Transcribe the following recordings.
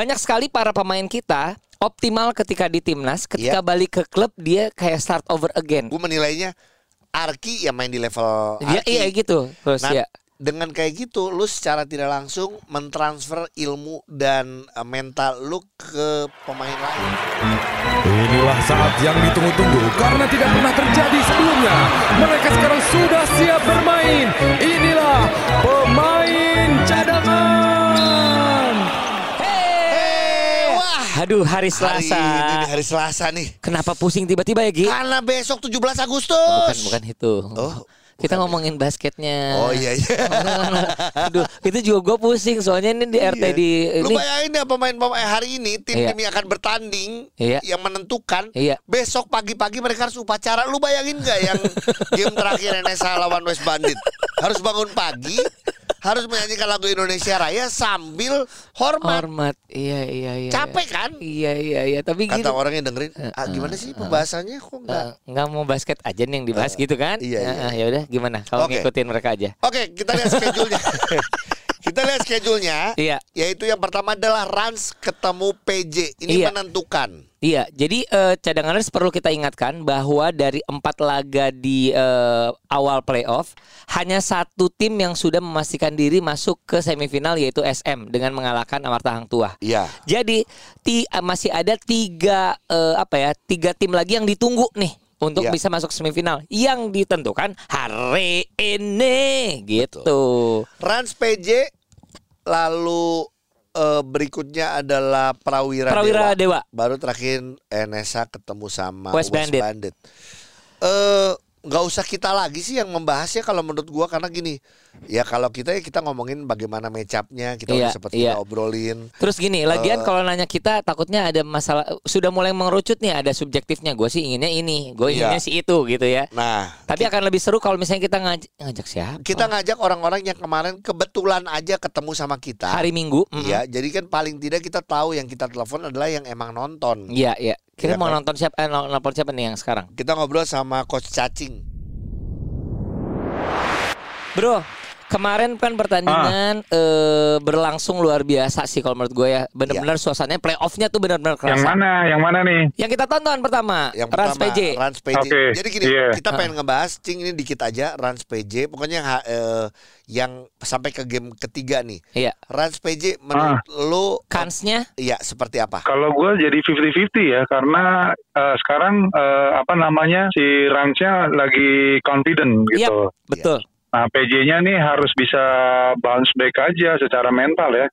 banyak sekali para pemain kita optimal ketika di timnas, ketika Iya. balik ke klub dia kayak start over again. Gue menilainya Arki yang main di level Dia Arki. iya gitu. Terus Nah, ya. dengan kayak gitu lu secara tidak langsung mentransfer ilmu dan eh, mental lu ke pemain lain. Inilah saat yang ditunggu-tunggu karena tidak pernah terjadi sebelumnya. Mereka sekarang sudah siap bermain. Inilah pemain cadangan. Aduh, hari Hari Selasa. ini nih, hari Selasa nih. Kenapa pusing tiba-tiba ya, Gi? Karena besok 17 Agustus. Bukan, bukan itu. Oh, Kita bukan ngomongin basketnya. Oh iya iya. Aduh, itu juga gue pusing soalnya ini di RT Iya. di Lu ini. bayangin ya pemain-pemain hari ini tim Iya. tim yang akan bertanding Iya. yang menentukan Iya. besok pagi-pagi mereka harus upacara. Lu bayangin nggak yang game terakhir NSA lawan West Bandit harus bangun pagi harus menyanyikan lagu Indonesia Raya sambil hormat. Hormat. Iya, iya, iya. Capek kan? Iya, iya, iya. Tapi. Kata orang yang dengerin, ah, gimana sih pembahasannya kok nggak? Eh, nggak mau basket aja nih yang dibahas gitu kan? iya, iya. Eh, ya udah gimana kalau Oke. ngikutin mereka aja. Oke, kita lihat schedule-nya. kita lihat schedule-nya. Iya. Yaitu yang pertama adalah Rans ketemu PJ. Ini Iya. menentukan. Iya, jadi eh, cadanganers perlu kita ingatkan bahwa dari empat laga di eh, awal playoff hanya satu tim yang sudah memastikan diri masuk ke semifinal yaitu SM dengan mengalahkan Amarta Hang Tuah. Iya. Jadi ti- eh, masih ada tiga eh, apa ya tiga tim lagi yang ditunggu nih untuk Iya. bisa masuk semifinal yang ditentukan hari ini gitu. Rans PJ lalu eh, berikutnya adalah Prawira, Prawira Dewa. Baru terakhir NSA ketemu sama West Bandit. Eh nggak usah kita lagi sih yang membahasnya kalau menurut gua karena gini ya kalau kita ya kita ngomongin bagaimana matchupnya kita Iya, seperti iya. kita obrolin Terus gini, lagian Eh. kalau nanya kita takutnya ada masalah sudah mulai mengerucut nih ada subjektifnya. Gue sih inginnya ini, gue Iya. inginnya sih itu gitu ya. nah Tapi akan lebih seru kalau misalnya kita ngaj- ngajak siapa? kita ngajak orang-orang yang kemarin kebetulan aja ketemu sama kita hari Minggu. mm. Iya, jadi kan paling tidak kita tahu yang kita telepon adalah yang emang nonton. Iya, iya. Kita Iya mau kan? nonton siapa? Eh, nonton siapa nih yang sekarang? Kita ngobrol sama Coach Cacing. Bro, kemarin kan pertandingan Ah. eh, berlangsung luar biasa sih kalau menurut gue ya. Benar-benar suasananya playoffnya tuh benar-benar Yang kerasa. mana? Yang mana nih? Yang kita tonton pertama, Yang Rans pertama PJ. Rans PJ. Oke, Jadi gini, iya. kita pengen ngebahas Cing ini dikit aja Rans PJ. Pokoknya yang, eh, yang sampai ke game ketiga nih. Iya. Rans PJ menurut lu Kansnya Iya, seperti apa? Kalau gue jadi 50-50 ya, karena eh, sekarang eh, apa namanya si Ransnya lagi confident Iya, gitu. betul. Nah PJ-nya nih harus bisa bounce back aja secara mental ya.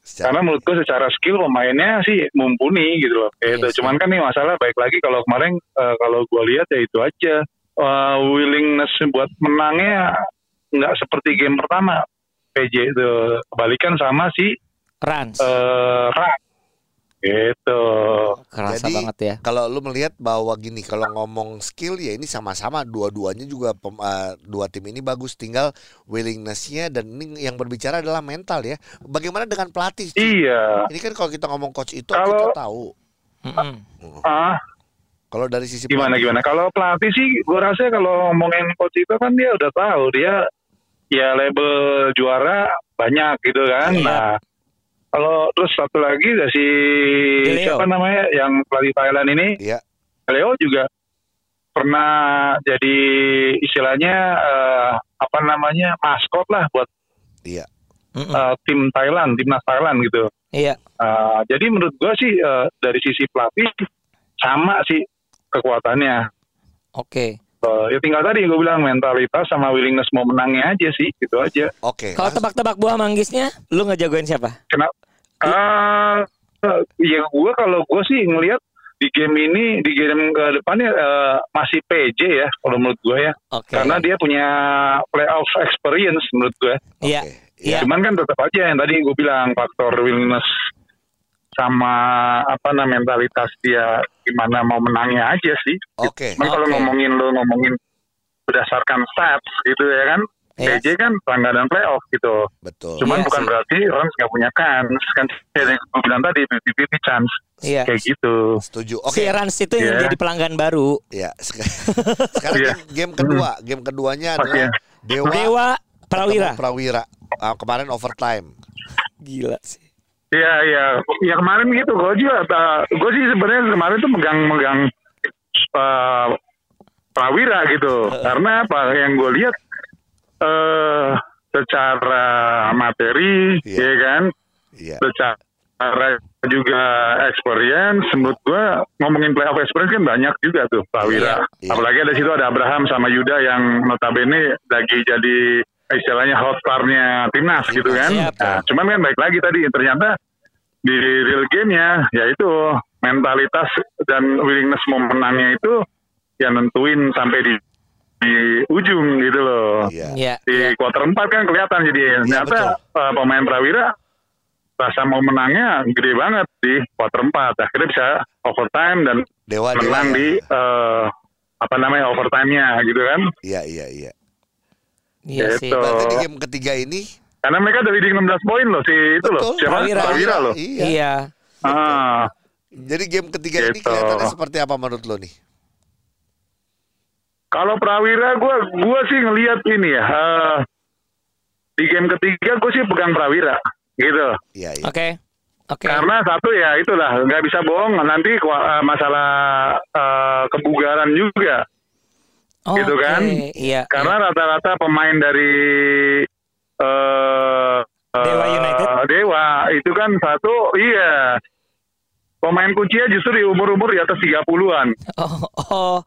Secara- Karena menurut gue secara skill pemainnya sih mumpuni gitu loh. Kayak Iya sih. Cuman kan nih masalah baik lagi kalau kemarin eh, kalau gue lihat ya itu aja Eh, willingness buat menangnya nggak seperti game pertama. PJ itu kebalikan sama si Rans. eh Ran. Gitu. Kerasa Jadi, banget ya. Kalau lu melihat bahwa gini, kalau ngomong skill ya ini sama-sama dua-duanya juga pem- eh, dua tim ini bagus, tinggal willingnessnya dan ini yang berbicara adalah mental ya. Bagaimana dengan pelatih? Iya. Ini kan kalau kita ngomong coach itu Kalau- kita tahu. Mm-mm. Ah, Kalau dari sisi gimana pelatih, gimana? Kalau pelatih sih, gue rasa kalau ngomongin coach itu kan dia udah tahu dia ya label juara banyak gitu kan. Iya. Nah, kalau terus satu lagi ada si De Leo. siapa namanya yang pelatih Thailand ini, Iya. Leo juga pernah jadi istilahnya eh, apa namanya maskot lah buat Iya. Eh, tim Thailand, timnas Thailand gitu. Iya. Uh, jadi menurut gue sih uh, dari sisi pelatih sama sih kekuatannya. Oke. Uh, ya tinggal tadi gue bilang mentalitas sama willingness mau menangnya aja sih gitu aja. Oke. Kalau Mas- tebak-tebak buah manggisnya, lu ngejagoin siapa? Kenapa? Uh, ya gue kalau gue sih ngelihat di game ini di game ke depannya uh, masih PJ ya kalau menurut gue ya Oke. karena dia punya playoff experience menurut gue. Iya. Oke. Iya. Cuman kan tetap aja yang tadi gue bilang faktor willingness sama apa namanya mentalitas dia gimana mau menangnya aja sih. Oke. Cuman kalau Oke. ngomongin lo ngomongin berdasarkan stats gitu ya kan, Iya. PJ kan langganan playoff gitu. Betul. Cuman Iya bukan sih. berarti orang nggak punya kans kan yang gue bilang tadi 50-50 chance Iya. kayak gitu. Setuju. Si Oke. Rans itu yang Iya. jadi pelanggan baru. Ya. sek- Sekarang Iya. game, game kedua, game keduanya adalah Dewa, Dewa Prawira. Prawira. Ah, kemarin overtime. Gila sih. Iya iya, ya kemarin gitu. Gue juga, gue sih sebenarnya kemarin tuh megang-megang eh, Prawira gitu. Karena apa? Yang gue lihat eh secara materi, Iya. ya kan, Iya. secara juga experience, menurut gue ngomongin playoff experience kan banyak juga tuh Prawira. Iya, iya. Apalagi ada situ ada Abraham sama Yuda yang notabene lagi jadi istilahnya hot star-nya timnas gitu kan. Siap. Nah, cuman kan baik lagi tadi ternyata di real game-nya yaitu mentalitas dan willingness mau menangnya itu yang nentuin sampai di di ujung gitu loh. Iya. Iya. Di iya. kuarter 4 kan kelihatan jadi ternyata uh, pemain Prawira rasa mau menangnya gede banget di kuarter 4. Akhirnya bisa overtime dan Dewa Dewa. menang ya. di uh, apa namanya overtime-nya gitu kan. Iya iya iya. Iya sih. Gitu. Berarti di game ketiga ini Karena mereka udah leading 16 poin loh si itu loh. Siapa? Prawira. Prawira loh. Iya. Iya. Ah, Jadi game ketiga ini Gitu. kelihatannya seperti apa menurut lo nih? kalau Prawira gue gua sih ngelihat ini ya. eh, di game ketiga gue sih pegang Prawira gitu. Iya iya. Oke. Oke. Karena satu ya itulah nggak bisa bohong nanti eh, masalah eh, kebugaran juga. Oh, gitu kan? Iya. Karena rata-rata pemain dari eh Dewa United? Dewa itu kan satu iya. Pemain kuncinya justru di umur-umur di atas 30-an. Oh, oh,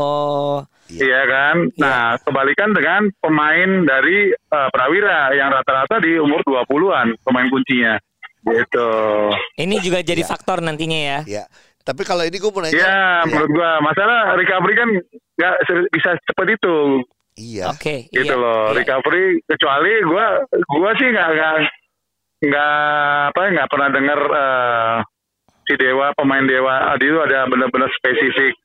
oh. Iya kan? Iya. Nah, kebalikan dengan pemain dari eh, Prawira yang rata-rata di umur 20-an pemain kuncinya. Gitu. Ini juga jadi Iya. faktor nantinya ya. Iya. Tapi kalau ini gue mau nanya. Ya, Iya. menurut gua masalah recovery kan nggak bisa cepat itu Iya. Oke. gitu iya, loh. iya. Recovery kecuali gua gua sih nggak nggak nggak apa nggak pernah dengar eh, si Dewa pemain Dewa Adi itu ada benar-benar spesifik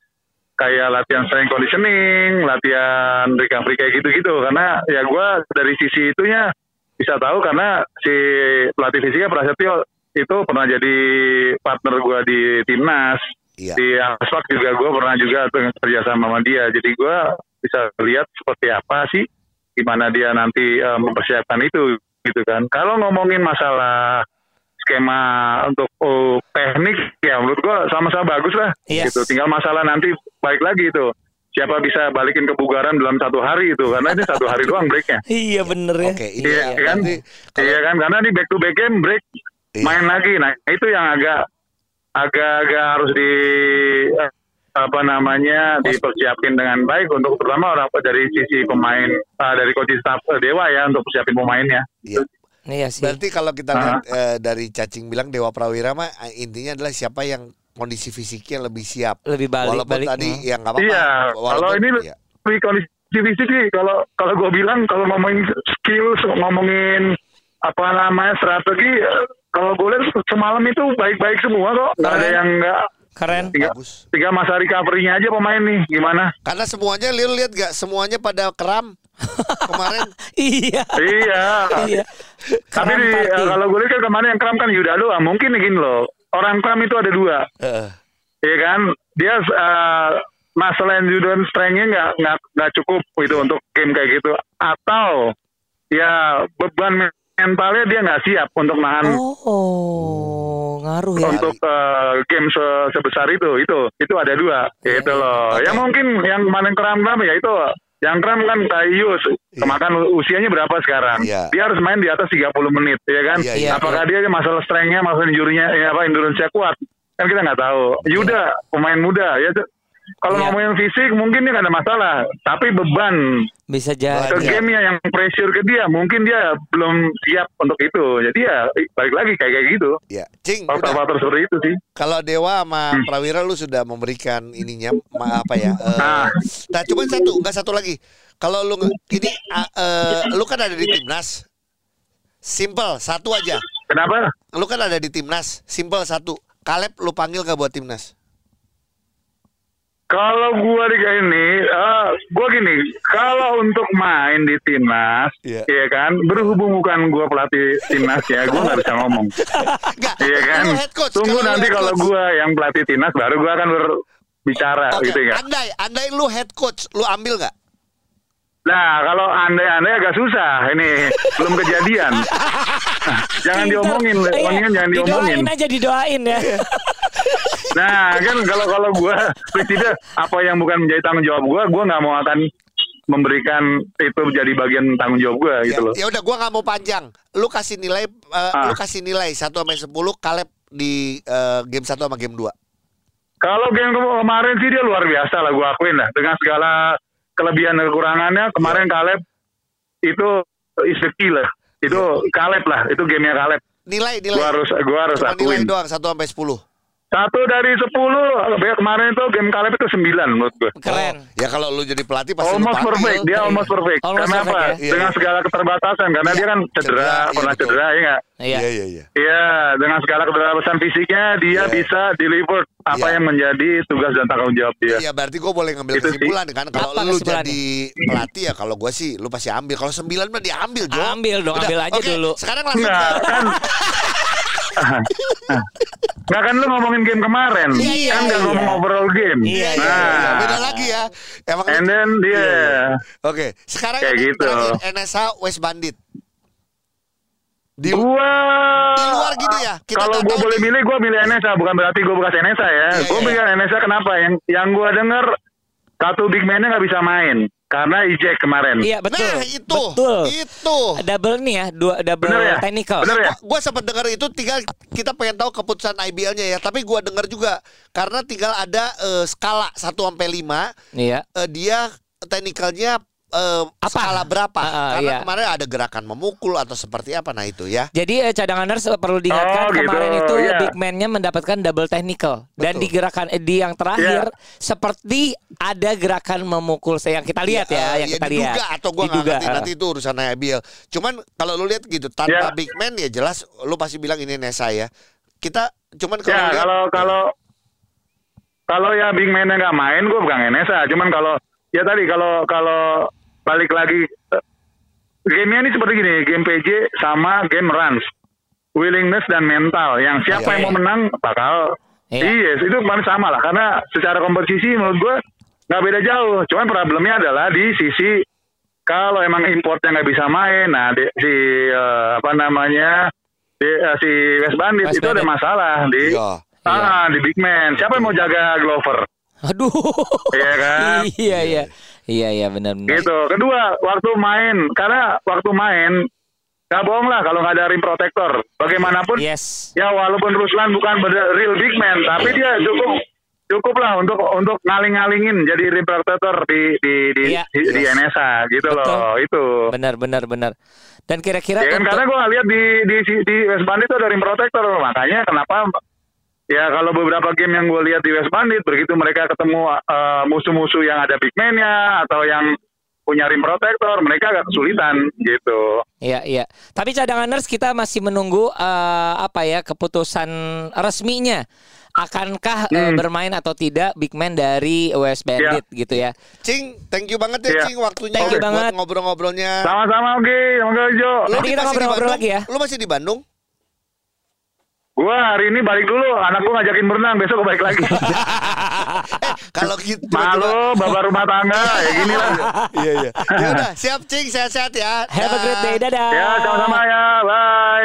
kayak latihan strength conditioning, latihan recovery kayak gitu-gitu. Karena ya gua dari sisi itunya bisa tahu karena si pelatih fisiknya Prasetyo itu pernah jadi partner gua di timnas Iya. di Aspak juga gue pernah juga kerja sama sama dia jadi gue bisa lihat seperti apa sih gimana dia nanti eh, mempersiapkan itu gitu kan kalau ngomongin masalah skema untuk oh, teknik ya menurut gue sama-sama bagus lah Yes. gitu tinggal masalah nanti balik lagi itu siapa bisa balikin kebugaran dalam satu hari itu karena ini satu hari doang breaknya Iya bener ya. Oke, ini Iya, kan? kalau Iya kan karena di back to back game break Iya. main lagi. Nah itu yang agak agak-agak harus di apa namanya dipersiapin dengan baik untuk terutama orang dari sisi pemain eh, dari coaching staff Dewa ya untuk persiapin pemainnya. Iya. Iya sih. Berarti kalau kita lihat eh, dari cacing bilang Dewa Prawira mah eh, intinya adalah siapa yang kondisi fisiknya lebih siap. Lebih balik Walaupun balik. tadi hmm. ya nggak apa-apa. Iya, Walaupun- kalau ini iya. lebih kondisi fisik sih kalau kalau gue bilang kalau ngomongin skill ngomongin apa namanya strategi kalau gue lihat semalam itu baik-baik semua kok nggak ada yang nggak Keren. tinggal, bagus. tinggal masa recovery-nya aja pemain nih gimana Karena semuanya lu lihat gak semuanya pada kram kemarin. iya. iya Iya. Tapi di, eh, kalau gue lihat kan kemarin yang kram kan Yuda doang. Mungkin gini loh. Orang kram itu ada dua. Heeh. Iya kan? Dia eh, masalah endurance strength-nya nggak nggak nggak cukup itu untuk game kayak gitu. Atau ya beban mentalnya dia nggak siap untuk nahan Oh, ngaruh ya. untuk eh, game se- sebesar itu. Itu itu ada dua. Iya, Gitu iya. loh. Oke. Ya mungkin yang kemarin kram-kram ya itu yang kram kan kayak Yus, Iya. kemakan usianya berapa sekarang? Iya. Dia harus main di atas 30 menit, ya kan? Iya, iya. Apakah dia masalah strength-nya, masalah injurinya, ya apa endurance-nya kuat? Kan kita nggak tahu. Yuda, pemain muda, ya. Kalau Iya. ngomongin fisik mungkin dia nggak ada masalah, tapi beban Bisa ke jadi. Game-nya yang pressure ke dia, mungkin dia belum siap untuk itu. Jadi ya balik lagi kayak kayak gitu. Ya, Cing. Faktor-faktor seperti itu sih. Kalau Dewa sama Hmm. Prawira lu sudah memberikan ininya ma- apa ya? eh, Ah. nah, cuma satu, enggak satu lagi. Kalau lu ini eh, lu kan ada di timnas. Simple, satu aja. Kenapa? Lu kan ada di timnas, simple satu. Kaleb lu panggil gak buat timnas? Kalau gua di ini, eh gua gini, kalau untuk main di timnas, Iya. ya kan, berhubung bukan gua pelatih timnas ya, gua nggak bisa ngomong. Iya kan? Coach. Tunggu nanti kalau gua yang pelatih timnas baru gua akan berbicara Oke, gitu ya. andai andai lu head coach, lu ambil nggak? Nah, kalau andai-andai agak susah. Ini belum kejadian. jangan diomongin, Iya, jangan diomongin. Didoain aja didoain ya. Nah, kan kalau kalau gue prinsipnya apa yang bukan menjadi tanggung jawab gue, gue nggak mau akan memberikan itu menjadi bagian tanggung jawab gue gitu loh. Ya udah gua nggak mau panjang. Lu kasih nilai eh, Ah. lu kasih nilai 1 sampai 10 Kaleb di eh, game 1 sama game 2. Kalau game ke- kemarin sih dia luar biasa lah, gue akuin lah. Dengan segala kelebihan dan kekurangannya, kemarin Iya. Kaleb itu is the key lah. Itu Kaleb lah, itu gamenya Kaleb. Nilai nilai. Gue harus gua harus Cuma nilai akuin. doang 1 sampai 10. Satu dari sepuluh, kemarin itu game Kaleb itu sembilan menurut gue. Keren. Oh, ya kalau lu jadi pelatih pasti lu Almost panggil. perfect, dia almost perfect. Almost Karena perfect apa? ya. Iya, Dengan iya. segala keterbatasan, karena Iya, dia kan cedera, cedera, iya, pernah betul. cedera, ya nggak? Iya. Iya iya iya. Iya, dengan segala keterbatasan fisiknya, dia Iya. bisa deliver apa Iya. yang menjadi tugas dan tanggung jawab dia. Iya berarti gue boleh ngambil Itu sih. kesimpulan kan kalau lu jadi pelatih ya kalau gue sih lu pasti ambil kalau 9 mah diambil Jo. Ambil dong, Udah, ambil aja oke, dulu. Sekarang langsung ke kan Nggak kan lu ngomongin game kemarin Iya, iya, Kan nggak iya. ngomong overall game Iya, Iya, iya, Nah iya. beda lagi ya. Emang And then dia Iya, iya. Oke, sekarang Kayak gitu. NSA West Bandit. Di Gua Di luar gitu ya, kita Kalau gue boleh milih, gue milih NSA. Bukan berarti gue bekas NSA ya. Iya, gue iya. milih NSA kenapa? Yang yang gue denger satu big man-nya nggak bisa main karena eject kemarin. Iya betul. Nah, itu. Betul. Itu. Double nih ya, dua double Bener ya? technical. Bener ya? Gue sempat dengar itu tinggal kita pengen tahu keputusan IBL-nya ya, tapi gua dengar juga karena tinggal ada eh, skala 1 sampai 5 Iya. eh, dia teknikalnya eh, Apa? skala berapa? Ah, ah, Karena iya. kemarin ada gerakan memukul atau seperti apa nah itu ya. Jadi eh, cadanganers perlu diingatkan Oh, gitu. kemarin itu Iya. big man-nya mendapatkan double technical dan Betul. di gerakan eh, di yang terakhir seperti ada gerakan memukul saya yang kita lihat ya, eh, yang ya kita diduga lihat. atau gua nggak Diduga, ngerti eh. nanti itu urusan IBL. Cuman kalau lu lihat gitu tanpa Ya. big man ya jelas lu pasti bilang ini Nesa ya. Kita cuman kalau Ya lihat kalau kalau kalau ya big man-nya nggak main, gue bukan NSA. Cuman kalau ya tadi kalau kalau balik lagi gamenya ini seperti gini, game PJ sama game runs, willingness dan mental. Yang siapa Iya. yang mau menang bakal Iya. Iya, itu kemarin sama lah. Karena secara kompetisi menurut gue nggak beda jauh. Cuman problemnya adalah di sisi kalau emang importnya nggak bisa main, nah di, si eh, apa namanya di, eh, si West Bandit West itu ada Bandit. masalah di Iya. ah di big man. Siapa yang mau jaga Glover? Aduh. Iya kan? iya iya. Iya iya benar benar. Gitu. Kedua, waktu main karena waktu main nggak bohong lah kalau nggak ada rim protector. Bagaimanapun Yes. ya walaupun Ruslan bukan real big man tapi dia cukup cukup lah untuk untuk ngaling-ngalingin jadi rim protector di di di, Iya. di, di NSA gitu Betul. loh itu Benar benar benar. Dan kira-kira ya kan untuk- karena gue lihat di di di- di West Bandit itu ada rim protector makanya kenapa ya kalau beberapa game yang gue lihat di West Bandit begitu mereka ketemu eh, musuh-musuh yang ada big man-nya atau yang punya rim protector mereka agak kesulitan gitu Iya iya. Tapi cadanganers kita masih menunggu eh, apa ya keputusan resminya. Akankah eh, Hmm. bermain atau tidak big man dari West Bandit gitu ya? Cing, thank you banget ya Iya. Cing waktunya Thank you buat banget. ngobrol-ngobrolnya. sama-sama oke semoga Jo Lu Nanti kita masih di ngobrol-ngobrol Bandung? lagi ya. Lu masih di Bandung? Gua hari ini balik dulu, anak gua ngajakin berenang, besok gua balik lagi. eh, kalau gitu Malu, bapak rumah tangga, ya gini lah. Iya iya. Ya udah, siap Cing, sehat-sehat ya. Have a great day, Dah. dadah. Ya, sama-sama ya, bye.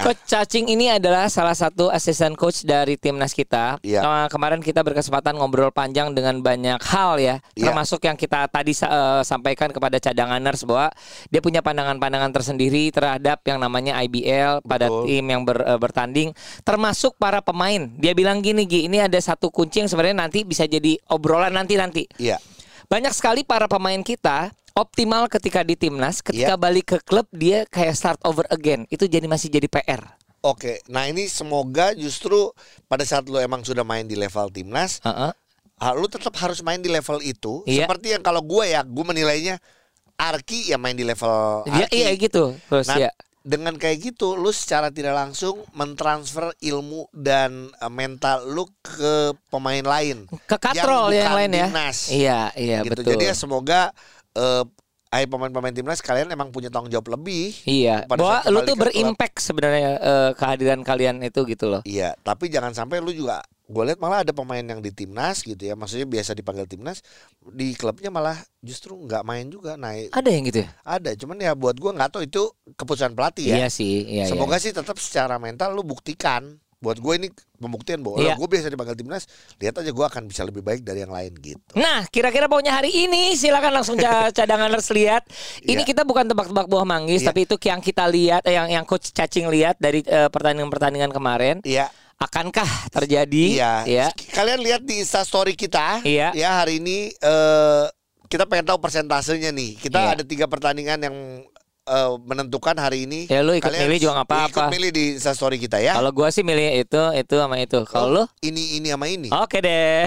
Coach Cacing ini adalah salah satu asisten coach dari timnas kita. Iya. Eh, kemarin kita berkesempatan ngobrol panjang dengan banyak hal ya, Iya. termasuk yang kita tadi eh, sampaikan kepada cadanganers bahwa dia punya pandangan-pandangan tersendiri terhadap yang namanya IBL pada Betul. tim yang ber- eh, bertanding, termasuk para pemain. Dia bilang gini, Gi, ini ada satu kunci yang sebenarnya nanti bisa jadi obrolan nanti nanti. Iya. Banyak sekali para pemain kita optimal ketika di timnas, ketika Iya. balik ke klub dia kayak start over again. Itu jadi masih jadi PR. Oke, nah ini semoga justru pada saat lu emang sudah main di level timnas, Heeh. ah, lu tetap harus main di level itu. Iya. Seperti yang kalau gue ya, gue menilainya Arki ya main di level Iya, Arki. iya gitu. Terus Nah, ya. dengan kayak gitu, lu secara tidak langsung mentransfer ilmu dan eh, mental lu ke pemain lain. Ke katrol yang, bukan lain ya. timnas. Iya, iya gitu. betul. Jadi ya semoga eh ay pemain-pemain timnas kalian emang punya tanggung jawab lebih. Iya, bahwa lu tuh berimpact sebenarnya eh, kehadiran kalian itu gitu loh. Iya, tapi jangan sampai lu juga gue lihat malah ada pemain yang di timnas gitu ya, maksudnya biasa dipanggil timnas, di klubnya malah justru nggak main juga. Nah, Ada yang gitu ya? ada, cuman ya buat gue nggak tahu itu keputusan pelatih ya. Iya sih, iya. iya. Semoga sih tetap secara mental lu buktikan. Buat gue ini pembuktian bahwa Iya. gue biasa dipanggil timnas, lihat aja gue akan bisa lebih baik dari yang lain gitu. Nah, kira-kira pokoknya hari ini silakan langsung ca- cadanganers lihat. Ini Iya. kita bukan tebak-tebak buah manggis, Iya. tapi itu yang kita lihat, eh, yang yang coach cacing lihat dari eh, pertandingan-pertandingan kemarin. Iya. Akankah terjadi? Iya. Ya. Kalian lihat di Insta story kita. Iya. Ya hari ini eh kita pengen tahu persentasenya nih. Kita Iya. ada tiga pertandingan yang eh, menentukan hari ini. Ya, lu ikut milih juga nggak apa-apa. Ikut milih di Insta story kita ya. Kalau gua sih milih itu, itu sama itu. Kalau lu? ini ini sama ini. Oke deh.